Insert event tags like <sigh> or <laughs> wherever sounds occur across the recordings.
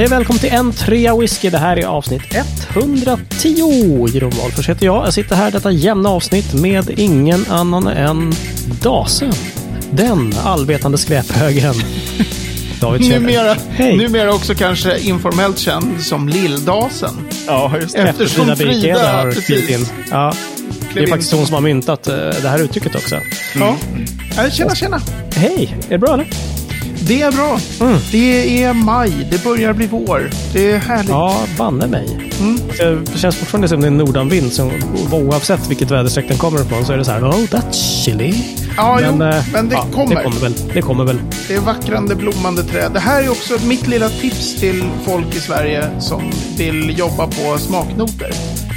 Hej och välkommen till en trea whisky. Det här är avsnitt 110. Jeroen Wahlfors heter jag. Jag sitter här detta jämna avsnitt med ingen annan än Dasen. Den allvetande skräphögen. <laughs> David Tjäder. Numera, Hej. numera också kanske informellt känd som Lilldasen. Ja, just det. Efter Eftersom Frida Frida har precis in. Ja, det är faktiskt hon som har myntat eh, det här uttrycket också. Ja. Ja, tjena, tjena. Hej, är det bra eller? Det är bra. Mm. Det är maj. Det börjar bli vår. Det är härligt. Ja, banne mig. Mm. Det känns fortfarande som det är en nordanvind. Oavsett vilket väderstreck den kommer ifrån så är det så här, oh that's chilly. Ja, jo, eh, men det ja, kommer. Det kommer väl. Det kommer väl. Det är vackrande blommande träd. Det här är också mitt lilla tips till folk i Sverige som vill jobba på smaknoter.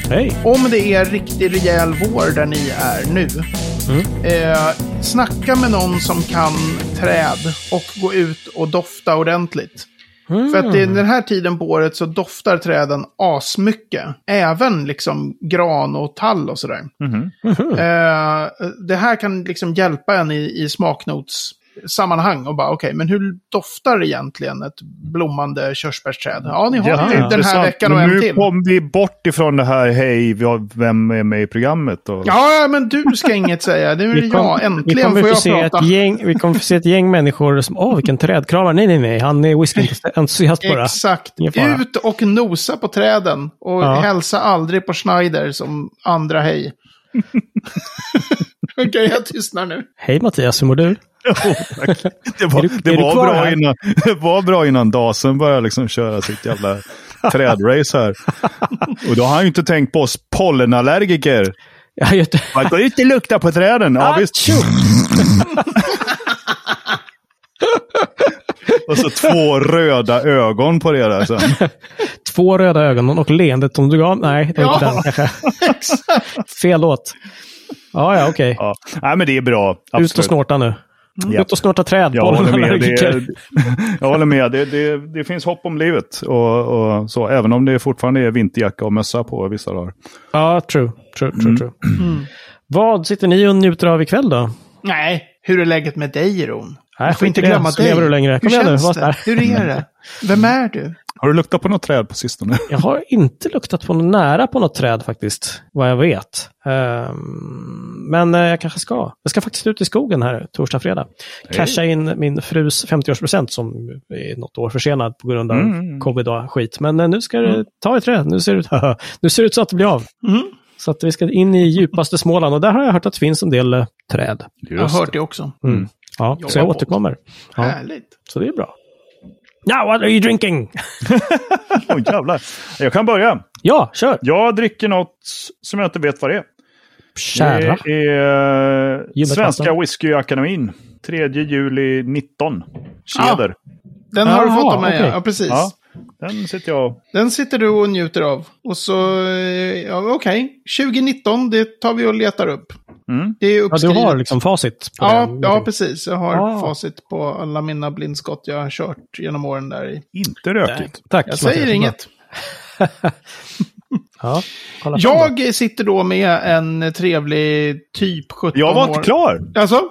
Hej. Om det är riktig rejäl vår där ni är nu. Eh, snacka med någon som kan träd och gå ut och dofta ordentligt. För att i den här tiden på året så doftar träden asmycket. Även liksom gran och tall och sådär. Eh, det här kan liksom hjälpa en i, i smaknotssammanhang. Och bara, okej, men hur doftar egentligen ett blommande körsbärsträd? Ja, ni har Ja, ju den här veckan och en nu till. kom vi bort ifrån det här, hej, vi har- vem är med i programmet? Och... Ja, men du ska inget säga. Nu är det Vi, kom, jag. vi Äntligen kommer får få jag se prata. ett gäng, vi kommer få se ett gäng människor som, åh vilken trädkramare. Nej, nej, nej, han är whisky-entusiast bara. Exakt. Ut och nosa på träden. Och Ja. hälsa aldrig på Schneider som andra hej. <laughs> <laughs> Okej, jag tystnar nu. Hej Mattias, hur mår du? <laughs> Det var, Är du- det, är du var kvar bra här? innan, det var bra innan Dasen började liksom köra sitt jävla trädrace här. Och då har han ju inte tänkt på oss pollenallergiker. Ja, Göte... Man går ut och lukta på träden. Ja, visst. Achoo! <laughs> Och så två röda ögon på det där sen. <laughs> Två röda ögon och leendet som du gav. Nej, det var inte Ja. den kanske. Fel låt. Ja, ja, okej. Ja. Nej, men det är bra. Ut och Absolut. snorta nu. Ja. Ut och snorta träd. Jag håller med. Det, <laughs> jag håller med. Det, det, det finns hopp om livet. Och, och så, även om det fortfarande är vinterjacka och mössa på vissa dagar. Ja, true. True, true, Mm. true. Vad sitter ni och njuter av ikväll då? Nej, hur är läget med dig, Jeroen? Nej, Jag får inte glömma dig. lever du längre. Kom Hur nu, känns det? Hur är det? Vem är du? Har du luktat på något träd på sistone? Jag har inte luktat på något nära på något träd faktiskt, vad jag vet. Ehm, men eh, jag kanske ska. Jag ska faktiskt ut i skogen här torsdag, fredag. Casha in min frus 50-årspresent som är något år försenad på grund av Mm. covid och skit. Men eh, nu ska det ta i träd. Nu ser det ut, <laughs> nu ser det ut så att det blir av. Mm. Så att vi ska in i djupaste Småland och där har jag hört att det finns en del eh, träd. Jag har hört det också. Mm. Ja, så jag Jobba på. återkommer. Ja, Härligt. så det är bra. Now what are you drinking? <laughs> Oj, jävlar. Jag kan börja. Ja, kör! Jag dricker något som jag inte vet vad det är. Kära. Det är mig Svenska katten. Whiskyakademin. 3 juli 19. Tjäder. Den har du Jaha, fått av mig, okej. ja. precis. Ja, den sitter jag Den sitter du och njuter av. Och så, eh, ja okej. 2019, det tar vi och letar upp. Mm. Det är Ja, du uppskrivet. har liksom facit på Ja, den. ja, precis. Jag har Ah. facit på alla mina blindskott jag har kört genom åren där i. inte rökigt. Tack. Jag säger Mattias. inget. <laughs> Ja, kolla fram då. Jag sitter då med en trevlig typ 17 Jag var år. inte klar. Alltså?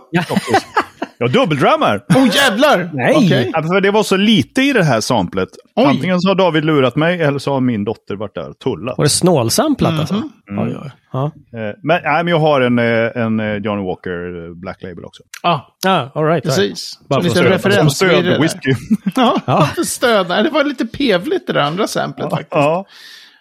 Jag dubbeldrammar. Åh oh, jävlar! Nej. Ja, för det var så lite i det här samplet. Oj. Antingen så har David lurat mig eller så har min dotter varit där och tullat. Var det snålsamplat Mhm. alltså? Mm. Oj, oj. Ja, Eh, Men, nej, men jag har en, eh, en eh, Johnny Walker Black Label också. Ah, ah, all right. all right. precis. Bara Så lite stöd- Som referens. stöd whisky. <laughs> Ja, Ja. <laughs> stöd. Det var lite pevligt det där andra samplet faktiskt. ja.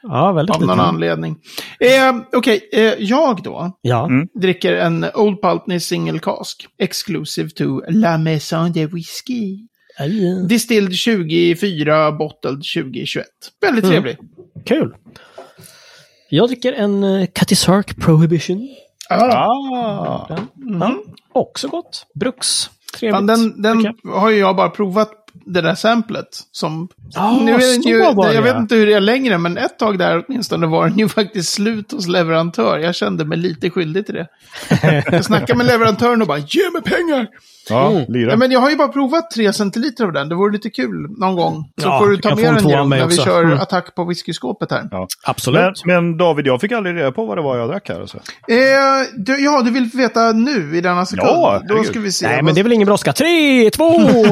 Ja, väldigt Av någon lite. anledning. Eh, Okej, eh, jag då Ja, Mm. dricker en Old Pultney Single Cask. Exclusive to La Maison de Whisky. Aj. Distilled 24, bottled 2021. Väldigt Mm. trevlig. kul. Jag dricker en uh, Cutty Sark Prohibition. Ah. Ja, också gott. Bruks. Trevligt. Den den har ju jag bara provat det där samplet. Som, Ja, nu är ju, var det, jag vet inte hur det är längre, men ett tag där åtminstone var den ju <laughs> faktiskt slut hos leverantör. Jag kände mig lite skyldig till det. <laughs> jag snackade med leverantören och bara, ge mig pengar! Ja, Mm. lira. Ja, men jag har ju bara provat 3 centiliter av den. Det vore lite kul någon gång. Så Ja, får du ta med en den igen när vi kör Mm. attack på whiskyskåpet här. Ja. Absolut. Men, men David, jag fick aldrig reda på vad det var jag drack här. Alltså. Eh, du, ja, du vill veta nu i denna sekund? Ja, Då ska vi se. Nej, men det är väl ingen brådska. Tre, två,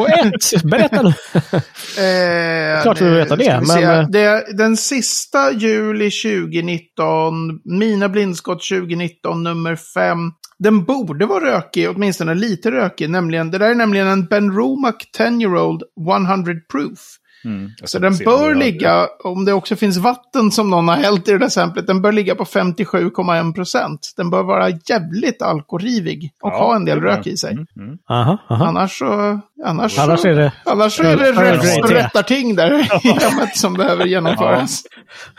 ett! <laughs> Berätta väl... <laughs> Eh, Klart vi vill veta det, men- se. det. Den sista juli 2019, Mina blindskott 2019, nummer 5. Den borde vara rökig, åtminstone lite rökig. Nämligen, det där är nämligen en Ben Romack 10-year-old 100 proof. Mm. Så den bör det ligga, om det också finns vatten som någon har hällt i det där samplet, den bör ligga på 57,1 procent. Den bör vara jävligt alkoholrivig och Ja, ha en del det rök i sig. Mm, mm. Aha, aha. Annars så... Annars, Annars så, är det... annars så är det Grey rätt, te. rättarting där i hemmet som behöver genomföras.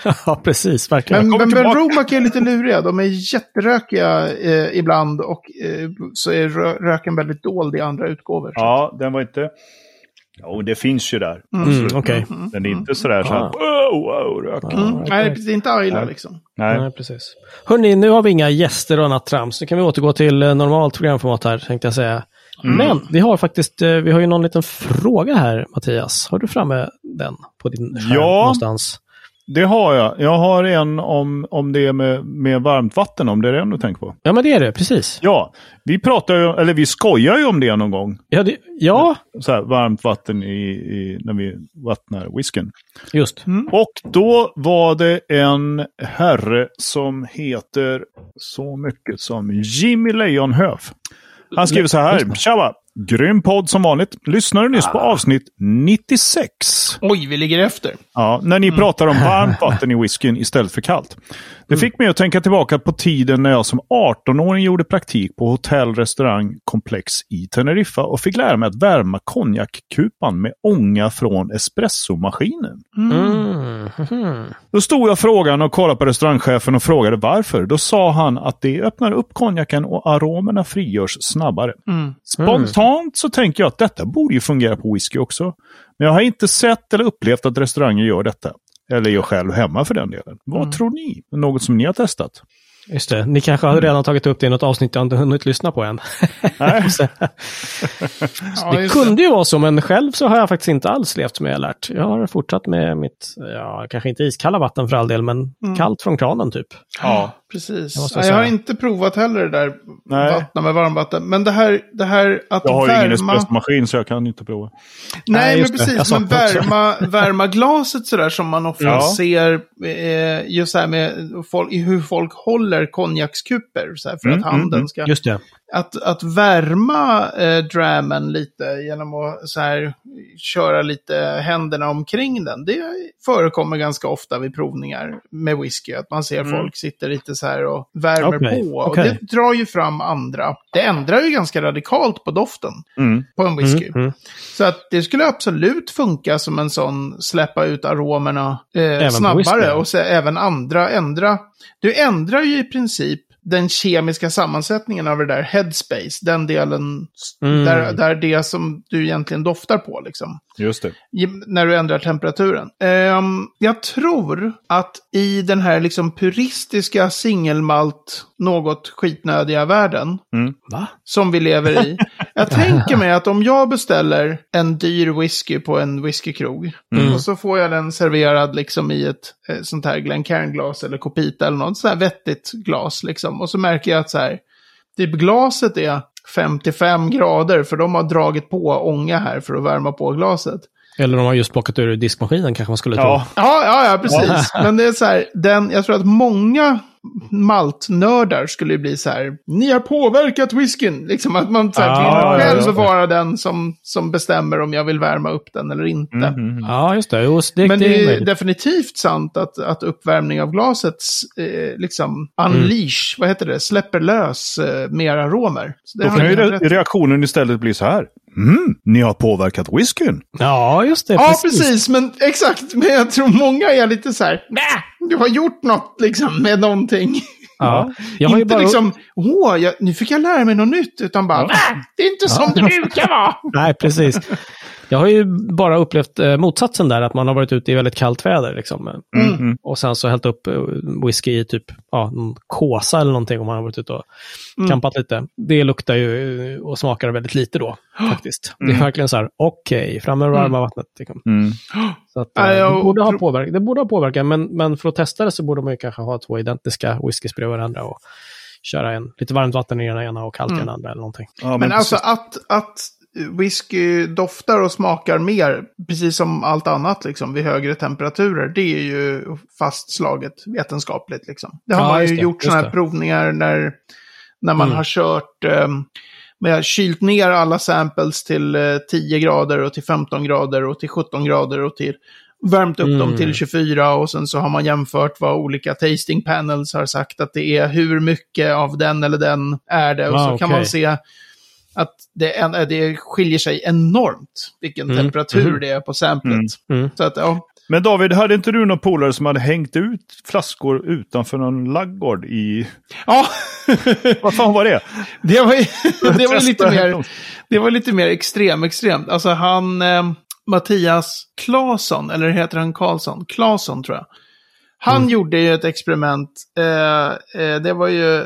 <laughs> Ja, precis. Verkligen. Men, men. Romack är lite luriga. De är jätterökiga eh, ibland och eh, så är rö röken väldigt dold i andra utgåvor. Ja, den var inte... Jo, det finns ju där. Mm, Okej. Den är inte sådär så här, Ah. wow, wow, rök. Mm. Nej, det är inte Nej. liksom. Nej. Nej, precis. Hörni, nu har vi inga gäster och annat trams. Nu kan vi återgå till eh, normalt programformat här, tänkte jag säga. Men vi har faktiskt, eh, vi har ju någon liten fråga här, Mattias. Har du framme den på din skärm Ja. någonstans? Det har jag. Jag har en om, om det med, med varmt vatten, om det är den du tänker på. Ja, men det är det, precis. Ja, vi pratar ju, eller vi skojar ju om det någon gång. Ja, det, ja Så här, varmt vatten i, i, när vi vattnar whiskyn. just. Och då var det en herre som heter så mycket som Jimmy Lejonhöf. Han skriver så här. Tjaba! Grym podd som vanligt. Lyssnade nyss på avsnitt 96. Oj, vi ligger efter. Ja, när ni pratar om varmt vatten i whiskyn istället för kallt. Det fick mig att tänka tillbaka på tiden när jag som 18-åring gjorde praktik på hotell, restaurang, komplex i Teneriffa och fick lära mig att värma konjakkupan med ånga från espressomaskinen. Mm. Då stod jag frågan och kollade på restaurangchefen och frågade varför. Då sa han att det öppnar upp konjaken och aromerna frigörs snabbare. Mm. Spontant så tänker jag att detta borde ju fungera på whisky också. Men jag har inte sett eller upplevt att restauranger gör detta. Eller jag själv hemma för den delen. Vad tror ni? Något som ni har testat? Just det, ni kanske har redan tagit upp det i något avsnitt jag inte hunnit lyssna på än. Nej. <laughs> Så- Ja, det kunde ju vara så, men själv så har jag faktiskt inte alls levt som jag har lärt. Jag har fortsatt med mitt, ja, kanske inte iskalla vatten för all del, men kallt från kranen typ. Ja. Precis. Det Jag, jag har inte provat heller det där Nej. vattna med varmvatten. Men det här, det här att Jag har ju ingen värma... espressomaskin så jag kan inte prova. Nej, Nej, men det. Precis. Men värma, värma glaset sådär som man ofta Ja. ser eh, just här med folk, hur folk håller konjakskuper. Så här, för Mm, att handen mm, ska... Just det. Att, att värma eh, drammen lite genom att så här, köra lite händerna omkring den. Det förekommer ganska ofta vid provningar med whisky. Att man ser folk sitter lite så här och värmer Okej, på. Och okej. det drar ju fram andra. Det ändrar ju ganska radikalt på doften Mm. på en whisky. Mm, mm. Så att det skulle absolut funka som en sån släppa ut aromerna eh, snabbare. Och så även andra ändra. Du ändrar ju i princip den kemiska sammansättningen av det där headspace. Den delen Mm. där, där det som du egentligen doftar på liksom. Just det. När du ändrar temperaturen. Ehm, jag tror att i den här liksom puristiska singelmalt, något skitnödiga världen Va? som vi lever i. <laughs> Jag tänker mig att om jag beställer en dyr whisky på en whiskykrog Mm. och så får jag den serverad liksom i ett eh, sånt här Glencairn-glas eller Copita eller något sånt här vettigt glas liksom. Och så märker jag att så här, typ glaset är 55 grader för de har dragit på ånga här för att värma på glaset. Eller de har just plockat ur diskmaskinen kanske man skulle tro. Ja, Ja, ja, ja, precis. Men det är så här, den, jag tror att många maltnördar skulle ju bli så här, ni har påverkat whiskyn. Liksom att man så här, Ah, vill ja, själv ja. vara den som, som bestämmer om jag vill värma upp den eller inte. Mm. Ja, just det. Jo, det, Men det är är definitivt sant att, att uppvärmning av glaset eh, liksom unleash, vad heter det, släpper lös eh, mer aromer. Så Då kan ju re- reaktionen istället bli så här. Mm, ni har påverkat whiskyn. Ja, just det. Ja, precis. Men exakt. Men jag tror många är lite så här, nej, du har gjort något liksom med någonting. Ja. Jag har ju inte bara... liksom, åh, jag, nu fick jag lära mig något nytt, utan bara, "Va? det är inte som det brukar vara. Nej, precis. Jag har ju bara upplevt eh, motsatsen där, att man har varit ute i väldigt kallt väder. Liksom. Mm. Och sen så hällt upp eh, whisky i typ ja, någon kåsa eller någonting om man har varit ute och kampat lite. Det luktar ju eh, och smakar väldigt lite då, <gasps> faktiskt. Det är verkligen så här, okej, fram med det varma vattnet. Liksom. Mm. Så att, eh, jag- det, borde ha påverkat, det borde ha påverkat, men, men för att testa det så borde man ju kanske ha två identiska whiskyspray i varandra och köra en, lite varmt vatten i den ena och kallt i den andra eller någonting. Ja, Men alltså precis. att, att whisky doftar och smakar mer, precis som allt annat liksom, vid högre temperaturer. Det är ju fastslaget vetenskapligt. Liksom. Det har Ja, man ju det, gjort sådana här provningar när, när man Mm. har kört, um, man har kylt ner alla samples till eh, 10 grader och till 15 grader och till 17 grader och till värmt upp dem Mm. till 24 och sen så har man jämfört vad olika tasting panels har sagt att det är, hur mycket av den eller den är det. Och Ah, så kan man se att det, en, det skiljer sig enormt vilken Mm. temperatur Mhm. det är på samplet. Mm. Mm. Så att, ja. Men David, hade inte du någon polare som hade hängt ut flaskor utanför någon laggård i... ja. <laughs> Vad fan var det? det var, <laughs> det var lite mer, det var lite mer extrem, extremt. Alltså han, eh, Mattias Claesson, eller heter han Karlsson? Claesson tror jag. Han Mm. gjorde ju ett experiment. Eh, eh, det var ju, eh,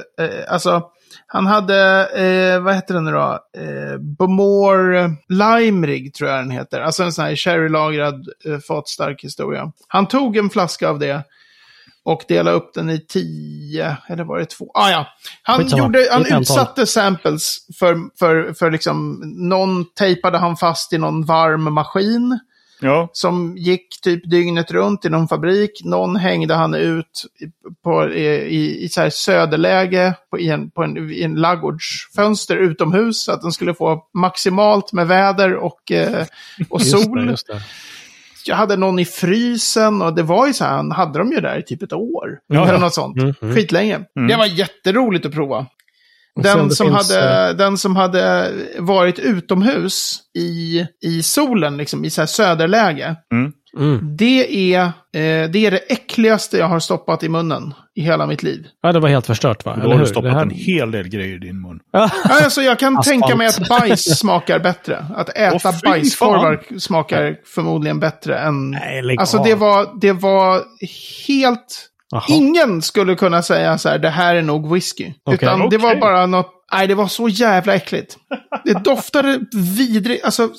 alltså, han hade, eh, vad heter den nu då? Eh, Bomore Limerig tror jag den heter. Alltså en sån här sherrylagrad eh, fatstark historia. Han tog en flaska av det och delade upp den i tio, eller var det två? Ah, ja. Han, Skitsamma. gjorde, han utsatte samples för, för, för liksom, någon tejpade han fast i någon varm maskin Ja, som gick typ dygnet runt i någon fabrik. Någon hängde han ut i- på, i, i, i så här söderläge på, i, en, på en, i en laggårdsfönster utomhus så att den skulle få maximalt med väder och, eh, och Just sol. det, just det. Jag hade någon i frysen och det var ju så här, han hade dem ju där i typ ett år. Ja, eller något sånt. Mm, mm. Skitlänge. Mm. Det var jätteroligt att prova. Den som, finns, hade, eh, den som hade varit utomhus i, i solen, liksom, i så här söderläge. Mm. Det är, eh, det är det äckligaste jag har stoppat i munnen i hela mitt liv. Ja, det var helt förstört va? då Eller har du hur? stoppat här- en hel del grejer i din mun. Ja. Alltså, jag kan Asfalt. tänka mig att bajs <laughs> smakar bättre. Att äta fy bajskorvar smakar förmodligen bättre än... Nej, Alltså det var, det var helt... Jaha. Ingen skulle kunna säga så här, det här är nog whisky. Okej. Utan det var bara något, nej det var så jävla äckligt. Det <laughs> doftade vidrigt, alltså, åh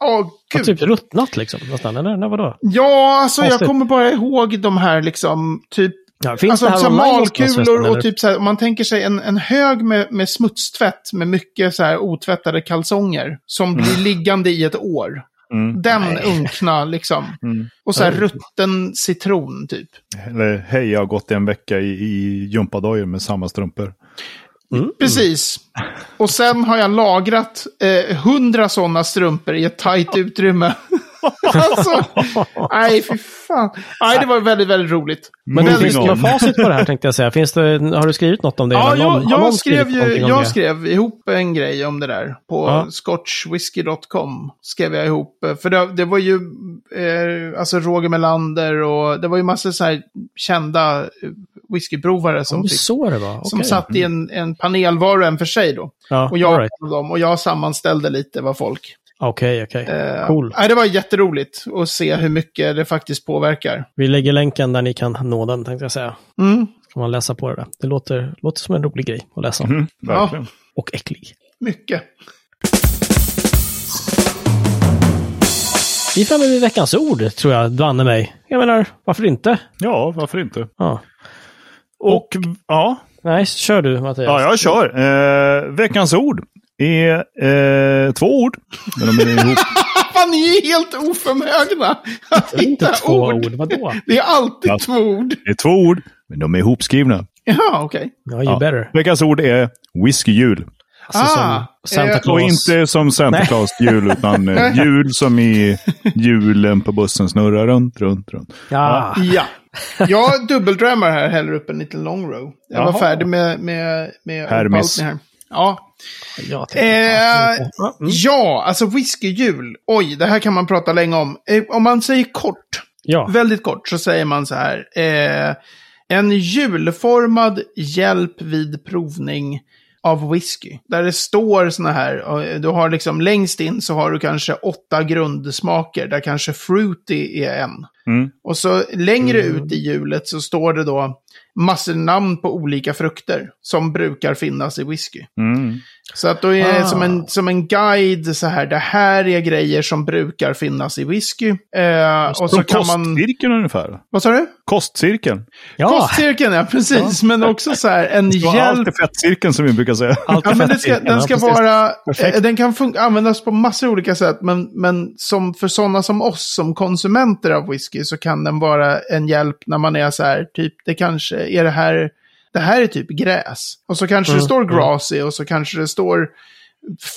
Ja, gud. typ ruttnat liksom nästan, eller? Nej, vadå? Ja, alltså jag Konstigt. kommer bara ihåg de här liksom, typ Ja, finns alltså, det malkulor och typ så här, om man tänker sig en, en hög med, med smutstvätt med mycket så här otvättade kalsonger som blir liggande i ett år. Mm. Den Nej. unkna liksom. <laughs> Mm. Och så här rutten citron typ. Eller hej, jag har gått en vecka i, i gympadojor med samma strumpor. Mm. Precis. Och sen har jag lagrat eh, hundra sådana strumpor i ett tajt utrymme. <laughs> alltså, nej fy fan. Nej, det var väldigt, väldigt roligt. Men det finns något facit på det här tänkte jag säga. Finns det, har du skrivit något om det? Ja, jag, någon- jag, någon skrev ju, jag det? skrev ihop en grej om det där. På Ja. scotchwhisky.com skrev jag ihop. eh, För det, det var ju eh, alltså Roger Melander och det var ju massor så här kända eh, whiskyprovare som, Som fick, så det var? som satt i en, en panel var och en för sig då. Ja, Och jag, right. dem, och jag sammanställde lite vad folk... Okej, okej. Eh, Cool. nej, det var jätteroligt att se hur mycket det faktiskt påverkar. Vi lägger länken där ni kan nå den, tänkte jag säga. Mm, Kan man läsa på det där. Det låter, låter som en rolig grej att läsa. Mm, verkligen. Och äcklig. mycket. Vi är framme vid veckans ord, tror jag, banne mig. Jag menar, varför inte? Ja, varför inte? Ja. Och, ja, Nej, kör du Mattias. ja, jag kör. Eh, veckans ord är eh, två ord. Men de är ihop. <laughs> Fan, ni är helt oförmögna att Det är inte två ord. ord. Vadå? Det är alltid Ja. två ord. Det är två ord, men de är ihopskrivna. Ja, okej. Ja, you Ja. better. Veckans ord är whiskyjul. Alltså Ah, som Santa eh, Claus. Och inte som Santa. Claus jul, utan eh, jul som i julen på bussen snurrar runt, runt, runt. Ja. Ja. Jag dubbeldrömmar här, häller upp en liten long row. Jag var Jaha. färdig med, med, med Hermes. här. Ja. Tänkte- Eh, Ja, mm. ja, alltså whiskyjul. Oj, det här kan man prata länge om. Eh, om man säger kort, ja. väldigt kort, så säger man så här. Eh, en julformad hjälp vid provning av whisky. Där det står såna här, du har liksom längst in så har du kanske åtta grundsmaker, där kanske fruity är en. Mm. Och så längre ut i hjulet så står det då massor namn på olika frukter som brukar finnas i whisky. Mm. Så att då är det Ah. som, en, som en guide så här, det här är grejer som brukar finnas i whisky. Eh, och så kan man... kostcirkeln ungefär. Vad sa du? Kostcirkeln. Ja, Kostcirkeln, ja precis. Men också så här en hjälp. alltid fettcirkeln som vi brukar säga. allt Ja, är men det fett ska, den Ja, ska precis. vara, Perfekt. eh, den kan användas på massor av olika sätt, men, men som för sådana som oss som konsumenter av whisky så kan den vara en hjälp när man är så här, typ, det kanske är det här, det här är typ gräs. Och så kanske det Mm, står mm. grassy och så kanske det står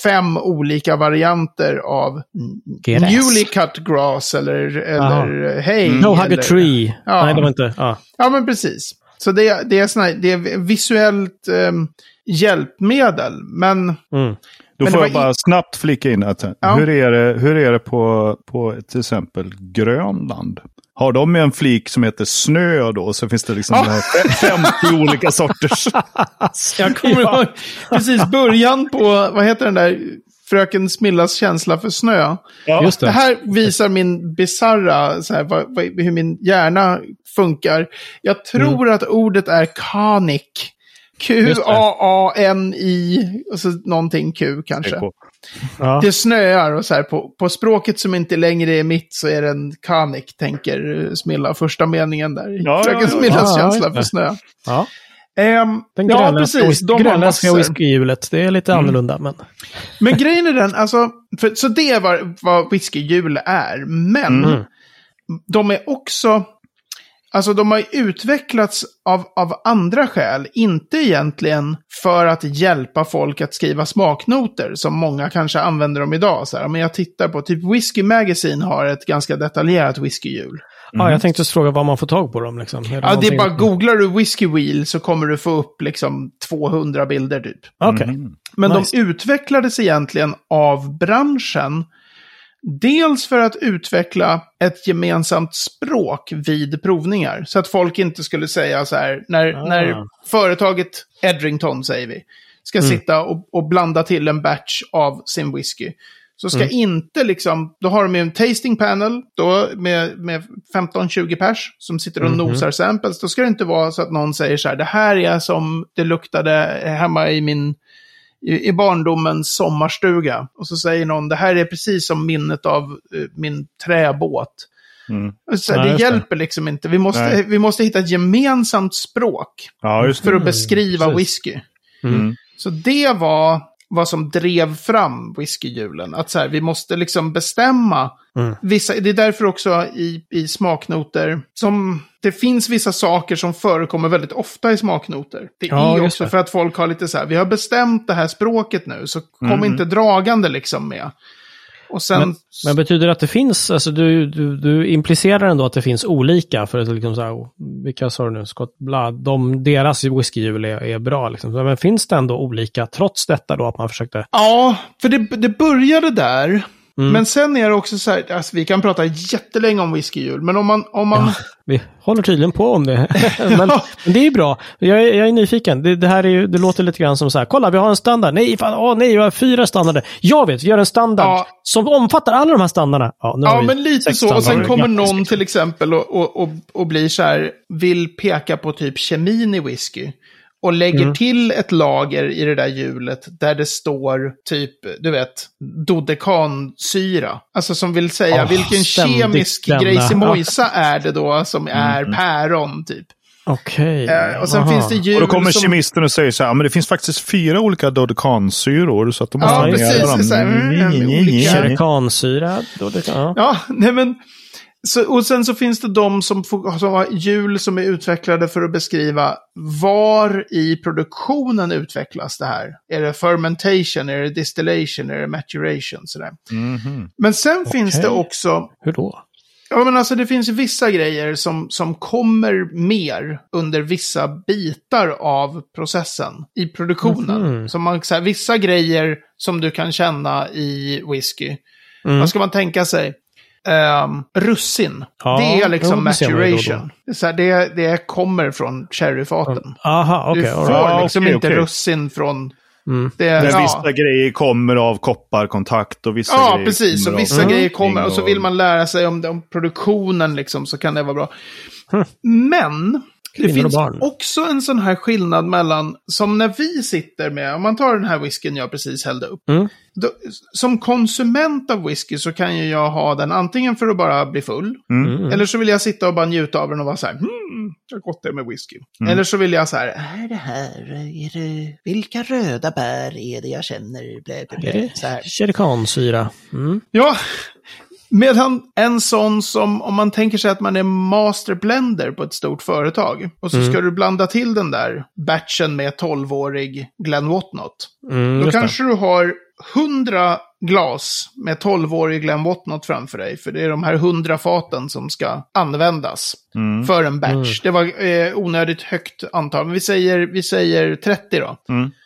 fem olika varianter av Gräs. newly cut grass eller, eller hay. No hug a eller, tree. Ja. Nej, det var inte... Ja. Ja, men precis. Så det, det, är, såna, här- det är visuellt ehm, hjälpmedel, men Mm. Då Men får det jag var i- bara snabbt flika in att Ja. hur är det, hur är det på, på till exempel Grönland? Har de en flik som heter snö då? Så finns det liksom här 50 olika sorters. <laughs> Jag kommer Ja. ihåg precis början på, vad heter den där, Fröken Smillas känsla för snö. Ja. Just det. Det här visar min bizarra, så här, vad, vad, hur min hjärna funkar. Jag tror att ordet är kanik. Q-A-A-N-I, och så någonting Q kanske. Ja. Det snöar och så här, på, på språket som inte längre är mitt så är det en kanik, tänker Smilla, första meningen där. Ja, Fröken ja, ja. Smillas Ja, känsla ja. för snö. Ja. Ehm, Den ja, precis. De grönländska whiskyhjulet. Det är lite Mm. annorlunda, men... Men grejen är den, alltså, för, så det är vad, vad whiskyhjul är. Men Mm. de är också, alltså de har utvecklats av, av andra skäl. Inte egentligen för att hjälpa folk att skriva smaknoter, som många kanske använder dem idag. Så här, men jag tittar på, typ Whisky Magazine har ett ganska detaljerat whiskyhjul. Ja, jag tänkte just fråga var man får tag på dem. Liksom. Är Ja, det är bara, googlar du Whisky Wheel så kommer du få upp liksom 200 bilder typ. Mm. Men Nice. de utvecklades egentligen av branschen. Dels för att utveckla ett gemensamt språk vid provningar. Så att folk inte skulle säga så här, när, Ah. när företaget Edrington, säger vi, ska Mm. sitta och, och blanda till en batch av sin whisky. Så ska Mm. inte liksom, då har de ju en tasting panel då med, med 15-20 pers som sitter och Mhm. nosar samples. Då ska det inte vara så att någon säger så här, det här är som det luktade hemma i min i, i barndomens sommarstuga. Och så säger någon, det här är precis som minnet av eh, min träbåt. Mm. Så här, det just det. hjälper liksom inte. Vi måste, Nej. vi måste hitta ett gemensamt språk Ja, just för det. att beskriva whisky. Mm. Så det var vad som drev fram whiskyhjulen. Att så här, vi måste liksom bestämma Mm. vissa, det är därför också i, i smaknoter som det finns vissa saker som förekommer väldigt ofta i smaknoter. Det Ja, är också för att folk har lite så här, vi har bestämt det här språket nu, så kom Mm. inte dragande liksom med. Och sen, Men, men betyder det att det finns, alltså du, du, du implicerar ändå att det finns olika för att liksom så här, oh, vilka sa du nu, Scott Blood, de, deras whiskyhjul är, är bra liksom. Men finns det ändå olika trots detta då att man försökte, ja, för det, det började där. Mm. Men sen är det också så här, alltså vi kan prata jättelänge om whiskyhjul, men om man, om man vi håller tydligen på om det. <laughs> men, Ja. men det är ju bra, jag är, jag är nyfiken. Det, det här är ju, det låter lite grann som så här, kolla vi har en standard, nej, fan, åh, nej, vi har fyra standarder. Jag vet, vi gör en standard Ja. som omfattar alla de här standarderna. Ja, Ja, men lite så. Och sen kommer någon liksom. till exempel och, och, och, och blir så här, vill peka på typ kemin i whisky. Och lägger Mm. till ett lager i det där hjulet där det står typ, du vet, dodekansyra. Alltså som vill säga Åh, vilken kemisk grejsimojsa är det då som är päron typ. Okej. Eh, och sen aha. finns det hjul Och då kommer som... kemisten och säger så här, men det finns faktiskt fyra olika dodekansyror. Så att de måste Ja, precis. dem. Så här, mm, olika- Kerakansyra, då det kan, ja. Ja, nej men... Så, och sen så finns det de som, får, som har hjul som är utvecklade för att beskriva var i produktionen utvecklas det här. Är det fermentation, är det distillation, är det maturation? Sådär. Mhm. Men sen finns det också, Hur då? ja men alltså det finns vissa grejer som, som kommer mer under vissa bitar av processen i produktionen. Mhm. Som man, så här, vissa grejer som du kan känna i whisky. Mm. Vad ska man tänka sig? Um, russin. Ja, det är liksom jo, då maturation. då. Det, är så här, det, det kommer från sherryfaten. Aha, okej. du får right. Liksom okej, inte okej. russin från Mm. Det, Där ja. vissa grejer kommer av kopparkontakt och vissa Ja, grejer precis. Och vissa av grejer kommer och så vill man lära sig om, om produktionen liksom, så kan det vara bra. Men det Kvinnor och finns barn. också en sån här skillnad mellan, som när vi sitter med, om man tar den här whiskyn jag precis hällde upp. Mm. Då, som konsument av whisky så kan ju jag ha den antingen för att bara bli full. Mm. Eller så vill jag sitta och bara njuta av den och vara så här, hmm, jag gott det med whisky. Mm. Eller så vill jag så här, är det här, är det, vilka röda bär är det jag känner? Blä, blä, Är blä, det så här. Sherikansyra? Mm. Ja, medan en sån som, om man tänker sig att man är master blender på ett stort företag. Och så ska du blanda till den där batchen med 12-årig Glenn Whatnot. Mm, Då just det. kanske du har 100 glas med 12-årig Glenn Whatnot framför dig. För det är de här 100 faten som ska användas Mm. för en batch. Det var eh, onödigt högt antal. Men vi säger, vi säger 30 då.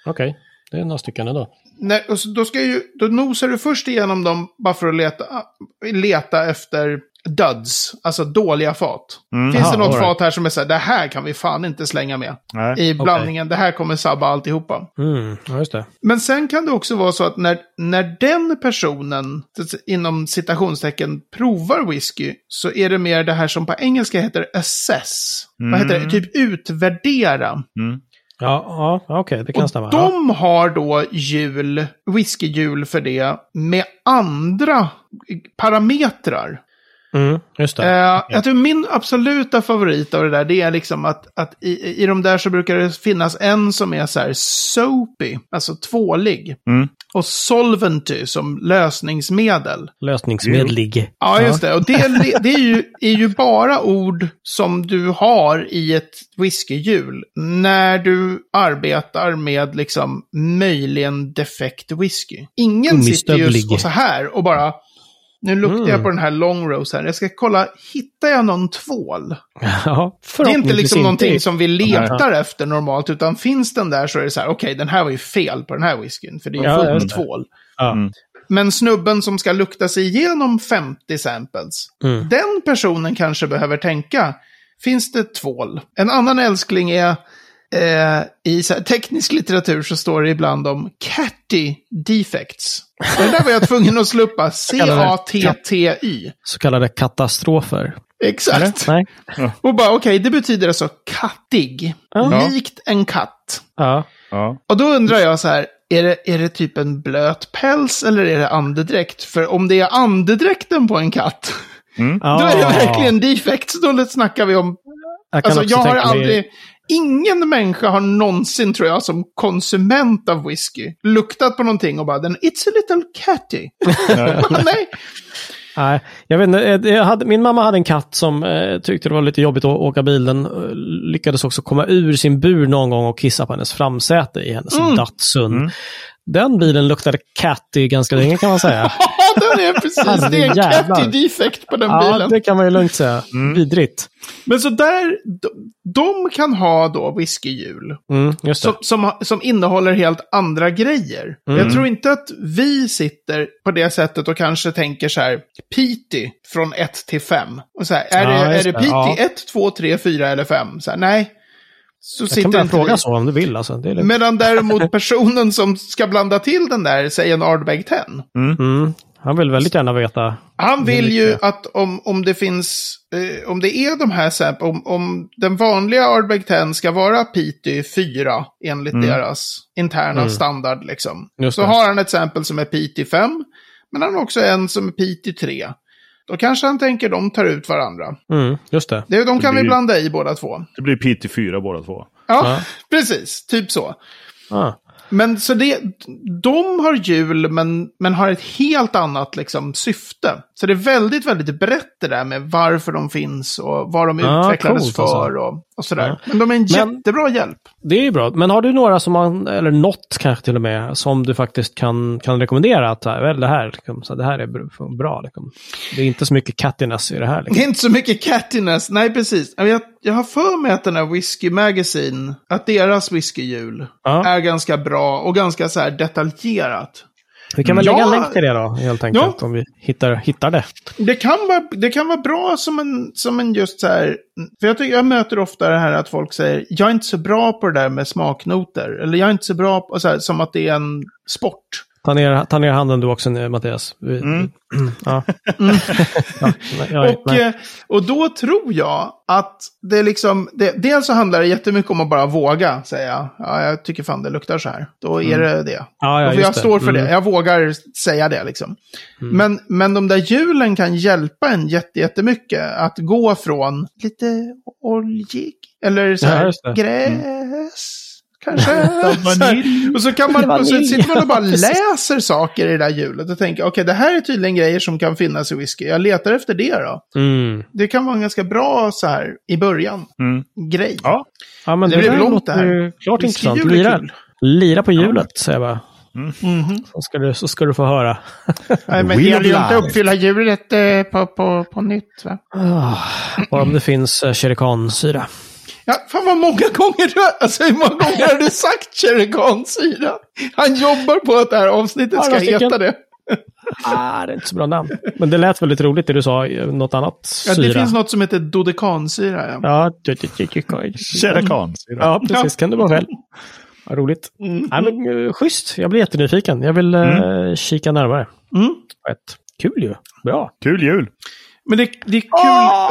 Okej, det är några stycken ändå. Nej, och så, då, ska ju, då nosar du först igenom dem bara för att leta, leta efter duds, alltså dåliga fat. Finns Aha, det något right. fat här som är så här, det här kan vi fan inte slänga med Nej. i blandningen, det här kommer sabba alltihopa. Mm, ja, just det. Men sen kan det också vara så att när, när den personen, inom citationstecken, provar whisky, så är det mer det här som på engelska heter assess. Vad heter det? Typ utvärdera. Mm. Ja, ja okej, det kan Och stämma. De har då hjul, whiskyhjul för det, med andra parametrar. Mm, just det. Eh, jag tror min absoluta favorit av det där, det är liksom att, att i, i de där så brukar det finnas en som är så här soapy, alltså tvålig. Mm. Och solventy som lösningsmedel. Lösningsmedlig. Ja, just det. Och det, det är, ju, är ju bara ord som du har i ett whiskyhjul när du arbetar med liksom möjligen defekt whisky. Ingen sitter ju och så här och bara... Nu luktar jag Mm. på den här long rose här. Jag ska kolla, hittar jag någon tvål? <laughs> Ja, Det är inte liksom någonting inte. som vi letar efter normalt, utan finns den där så är det så här, okej, den här var ju fel på den här whiskyn, för det är ju Ja, fullt med tvål. Ja. Mm. Men snubben som ska lukta sig igenom 50 samples, Mm. den personen kanske behöver tänka, finns det tvål? En annan älskling är, eh, i så här, teknisk litteratur så står det ibland om catty defects. Och det där var jag tvungen att slå upp. C-A-T-T-Y. Så kallade katastrofer. Exakt. Nej? Och bara, okej, det betyder alltså kattig. Ja. Likt en katt. Ja. Ja. Och då undrar jag så här, är det, är det typ en blöt päls eller är det andedräkt? För om det är andedräkten på en katt, <laughs> då är det verkligen defekt. Så då snackar vi om... Jag Alltså jag har tänka mig- aldrig... Ingen människa har någonsin, tror jag, som konsument av whisky, luktat på någonting och bara, den it's a little catty. <laughs> Nej. Nej, jag vet inte. eh, Jag hade, min mamma hade en katt som eh, tyckte det var lite jobbigt att åka bil. Den eh, lyckades också komma ur sin bur någon gång och kissa på hennes framsäte i hennes Mm. Datsun. Den bilen luktade catty ganska länge kan man säga. <laughs> Ja, den är precis. Det är en catty defekt på den ja, bilen. det kan man ju lugnt säga. Vidrigt. Men så där, de, de kan ha då whiskyhjul. Mm, det. Som, som, som innehåller helt andra grejer. Jag tror inte att vi sitter på det sättet och kanske tänker så här, Piti från 1 till 5. Och så här, är, Ja, det, är det det. Piti Ja. 1, 2, 3, 4 eller 5? Så här, nej. Så jag kan sitter inte fråga så om du vill. Alltså. Det är. Medan däremot personen som ska blanda till den där, säg en Ardbeg 10. Mm. Han vill väldigt gärna veta. Han vill ju att om, om det finns, eh, om det är de här om, om den vanliga Ardbeg 10 ska vara Pity 4 enligt deras interna standard liksom. Mm. Just så det. har han ett sample som är Pity 5, men han har också en som är Pity 3. Då kanske han tänker de tar ut varandra. Mm, just det. Det, de kan vi blir- blanda i båda två. Det blir PT4 båda två. Ja, Ja. precis. Typ så. Ah. Men så det, de har hjul men, men har ett helt annat liksom, syfte. Så det är väldigt, väldigt brett det där med varför de finns och vad de Ja, utvecklades coolt, för alltså. och, och sådär. Ja. Men de är en Men- jättebra hjälp. Det är ju bra. Men har du några som man, eller något kanske till och med, som du faktiskt kan, kan rekommendera? Att väl det här, liksom, så det här är br- bra. Liksom. Det är inte så mycket cattiness i det här. Det Liksom. är inte så mycket cattiness. Nej, precis. Jag, jag har för mig att den här Whiskey Magazine, att deras whiskyhjul Ja. är ganska bra och ganska så här detaljerat. Vi kan väl Ja. lägga en länk till det då, helt enkelt. Ja. Om vi hittar, hittar det. Det kan, vara, det kan vara bra som en, som en just så här, för jag, tycker, jag möter ofta det här att folk säger, jag är inte så bra på det där med smaknoter. Eller jag är inte så bra på, så här, som att det är en sport. Ta ner, ta ner handen du också, nu, Mattias. Vi- Mm. <laughs> Ja. ja. nej, och, nej. och då tror jag att det liksom, det, dels så handlar det jättemycket om att bara våga säga, ja jag tycker fan det luktar så här. Då är det det. Ja, ja, jag det. står för Mm. det, jag vågar säga det liksom. Men, men de där hjulen kan hjälpa en jätte, jättemycket att gå från lite oljig, eller så här, det. gräs. Kanske. så. Och så kan man, och så sitter man och bara <laughs> Ja, läser saker i det där hjulet och tänker, okej det här är tydligen grejer som kan finnas i whisky. Jag letar efter det då. Mm. Det kan vara en ganska bra så här i början Mm. grej. Ja, Ja, men Det det, blev där långt det här. ju klart intressant. Lira, kul. lira på hjulet, säger jag bara. Mhm. Så ska, du, så ska du få höra. <laughs> Nej, men det gäller ju inte att uppfylla hjulet eh, på, på, på nytt. Va? Ah, bara om det finns uh, syra. Ja, fan vad många <laughs> gånger du alltså, hur många gånger har du sagt Cherrygan-syra? Han jobbar på att det här avsnittet Ja, ska heta det. Ah, det är inte så bra namn. Men det lät väldigt roligt det du sa, eh, något annat Ja, syra. det finns något som heter dodekansyra. Ja. Ja, Sherakan. ja precis. Kan du vara själv. Vad roligt. Mm. Nej, men, uh, schysst, jag blir jättenyfiken. Jag vill uh, kika närmare. Mm. Ett. Kul ju. Bra. Kul jul. Men det, det är kul. Ah!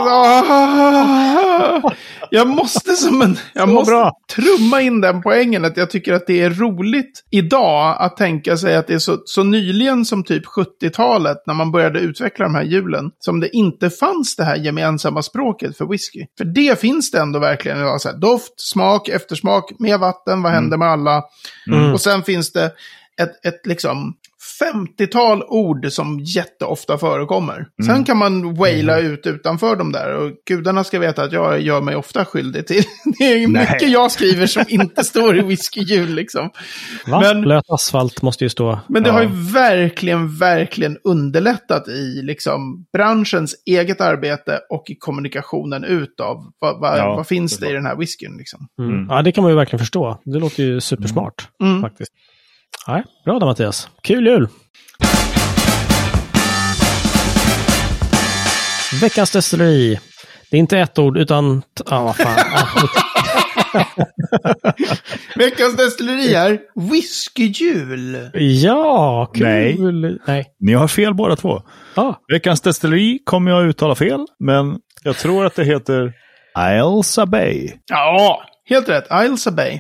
Jag måste som en... Jag måste bra. trumma in den poängen att jag tycker att det är roligt idag att tänka sig att det är så, så nyligen som typ 70-talet när man började utveckla de här hjulen som det inte fanns det här gemensamma språket för whisky. För det finns det ändå verkligen idag. Så här, doft, smak, eftersmak, med vatten, vad händer med alla? Mm. Och sen finns det ett, ett liksom 50-tal ord som jätteofta förekommer. Sen kan man waila ut utanför dem där. Och gudarna ska veta att jag gör mig ofta skyldig till. <laughs> Det är Nej. mycket jag skriver som inte står i whiskyhjul liksom. Va? Men- Blöt asfalt måste ju stå. Men det Ja. har ju verkligen, verkligen underlättat i liksom branschens eget arbete och i kommunikationen utav vad, vad, Ja, vad finns det det i den här whiskyn liksom. Mm. Mm. Ja, det kan man ju verkligen förstå. Det låter ju supersmart Mm. faktiskt. Nej, bra där Mattias. Kul jul! Veckans destilleri. Det är inte ett ord utan... Ja, ah, vad fan. <laughs> Veckans destilleri är whiskyhjul. ja, kul! Nej. Nej. Ni har fel båda två. Ah, Veckans destilleri kommer jag att uttala fel, men jag tror att det heter Ailsa Bay. Ja, helt rätt. Isles Bay.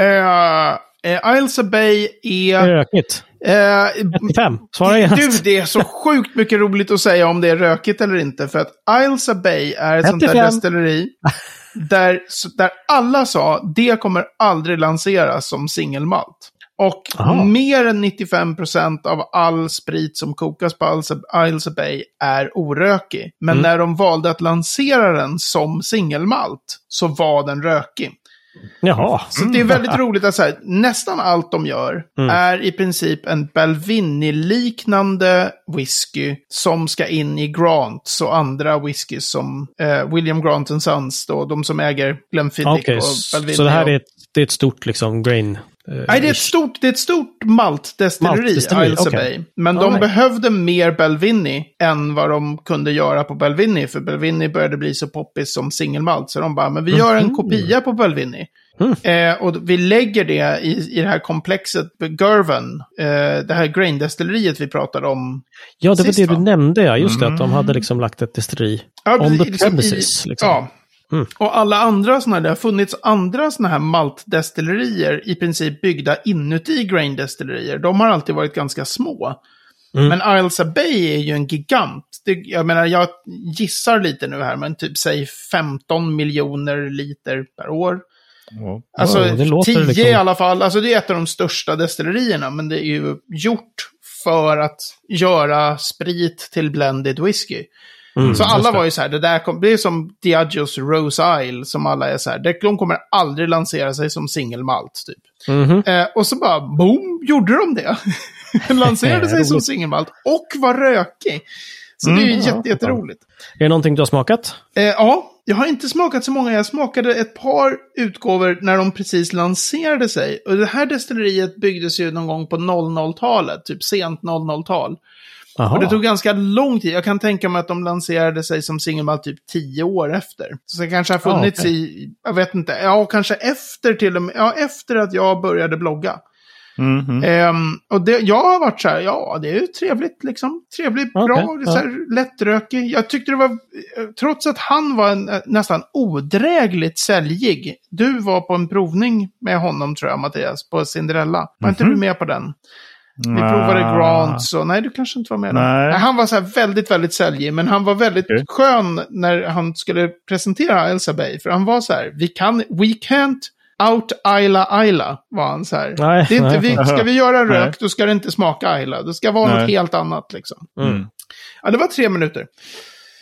Uh, uh, Isles Bay är rökigt? eh, 95. Svara igen. du, det är så sjukt mycket roligt att säga om det är rökigt eller inte. För att Isles Bay är ett sånt där 55. destilleri där, där alla sa det kommer aldrig lanseras som singelmalt. Och Aha. mer än 95% av all sprit som kokas på Isles- Isles Bay är orökig. Men Mm. när de valde att lansera den som singelmalt så var den rökig. Jaha. Så det är väldigt roligt att säga, nästan allt de gör Mm. är i princip en Balvenie-liknande whisky som ska in i Grants och andra whiskys som eh, William Grant Sons, då, de som äger Glenfiddich Okej, och så Balvenie. så det här och- är ett, det är ett stort liksom grain... eh, Nej, det är ett stort, det är ett stort maltdestilleri, Maltdestilleri, Isles okej. Bay. Men de right. behövde mer Belvini än vad de kunde göra på Belvini. För Belvini började bli så poppis som singelmalt. Så de bara, men vi gör en Mhm. kopia på Belvini. Mm. Eh, och vi lägger det i, i det här komplexet Gervan. Eh, det här graindestilleriet vi pratade om. Ja, det var sist, det du va? nämnde, ja. Just det, att de hade liksom lagt ett destilleri. Ja, On the liksom premises, liksom. Ja. Mm. Och alla andra sådana det har funnits andra sådana här maltdestillerier i princip byggda inuti graindestillerier. De har alltid varit ganska små. Mm. Men Isles Bay är ju en gigant. Det, jag menar, jag gissar lite nu här, men typ säg 15 miljoner liter per år. Ja. Alltså låter 10 liksom- i alla fall. Alltså det är ett av de största destillerierna, men det är ju gjort för att göra sprit till blended whisky. Mm, Så alla var ju så här, det där kom, det är som Diageos Rose Isle, som alla är så här, det- de kommer aldrig lansera sig som singelmalt, typ. Mhm. Eh, och så bara, boom, gjorde de det. <laughs> Lanserade <laughs> sig som singelmalt och var rökig. Så det är ju Mm, ja, jätte, jätteroligt. Är det någonting du har smakat? Eh, ja, jag har inte smakat så många. Jag smakade ett par utgåvor när de precis lanserade sig. Och det här destilleriet byggdes ju någon gång på 00-talet, typ sent 00-tal. Aha. Och det tog ganska lång tid. Jag kan tänka mig att de lanserade sig som singelmalt typ tio år efter. Så det kanske har funnits Ah, okej. i, jag vet inte, ja kanske efter till och med, ja efter att jag började blogga. Mhm. Ehm, och det, jag har varit så här, ja det är ju trevligt liksom. Trevligt, Okej, bra, är så här, lättrökig. Jag tyckte det var, trots att han var en, eh, nästan odrägligt säljig. Du var på en provning med honom tror jag Mattias, på Cinderella. Var inte Mhm. du med på den? Vi provade Grants och nej, du kanske inte var med då. Nej. Han var så här väldigt, väldigt säljig, men han var väldigt Okej. skön när han skulle presentera Elsa Bay. För han var så här, vi kan, we can't out Ayla Ayla, var han så här. Nej, det är inte, nej. vi, <laughs> ska vi göra Nej. rök, då ska det inte smaka Ayla. Det ska vara Nej. något helt annat liksom. Mm. Ja, det var tre minuter.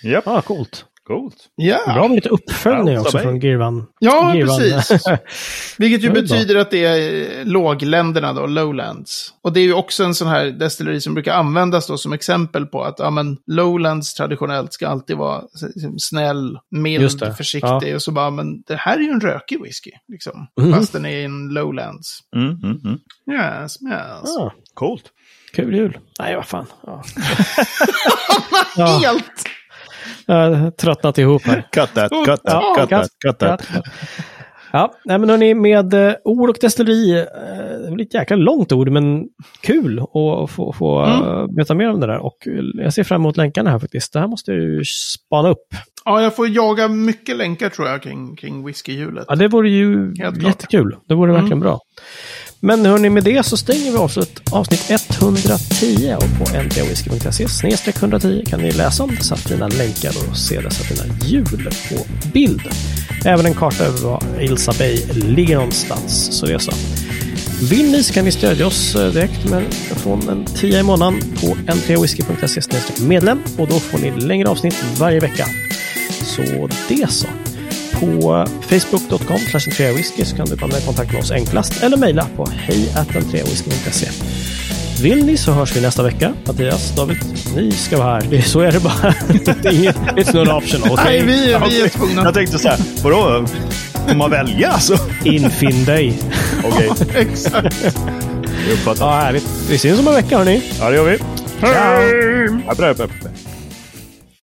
Japp, Ah, coolt. Coolt. Ja, Bra med lite uppföljning Ja, också från Girvan. ja Girvan. precis. <laughs> Vilket ju betyder att det är eh, lågländerna då, lowlands. Och det är ju också en sån här destilleri som brukar användas då som exempel på att ja, men, lowlands traditionellt ska alltid vara s- snäll, mild, försiktig. Och så bara, men det här är ju en rökig whisky, liksom. Mhm. Fast den är i en lowlands. Mm, mm, mm. Yes, yes. Ah, Coolt. kul jul. Nej, vad fan. Ja. Ja. <laughs> <laughs> Helt! Jag har tröttnat ihop här. Cut that, cut that, Ja, cut that, cut that. Ja, nej, men hörni, med eh, ord och destilleri, eh, det blir ett jäkla långt ord, men kul att få, få Mm. eh, veta mer om det där. Och jag ser fram emot länkarna här faktiskt. Det här måste jag ju spana upp. Ja, jag får jaga mycket länkar tror jag kring, kring whiskyhjulet. Ja, det vore ju Helt jättekul. Det vore Mm. verkligen bra. Men hörni, med det så stänger vi avsnitt, avsnitt 110 och på ntwhisky.se snedstreck 110 kan ni läsa om dessa fina länkar och se dessa fina hjul på bild. Även en karta över var Ilsa Bay ligger någonstans, så det är så. Vill ni så kan ni stödja oss eh, direkt med, från en 10 i månaden på ntawhisky.se snedstreck medlem och då får ni längre avsnitt varje vecka. Så det så. På facebook.com whisky så kan du komma i kontakt med oss enklast eller mejla på hejatentreawhisky.se. Vill ni så hörs vi nästa vecka. Mattias, David, ni ska vara här. Det, <laughs> är- så är det bara. <laughs> det är inget, it's not optional. Nej, Okay? vi, vi är Jag tvungna. tänkte så här, vadå? Får man välja alltså? Infinn dig. <laughs> Okej, Exakt. jag uppfattar. Ja, härligt. Vi ses om en vecka hörni. Ja, det gör vi. Ciao.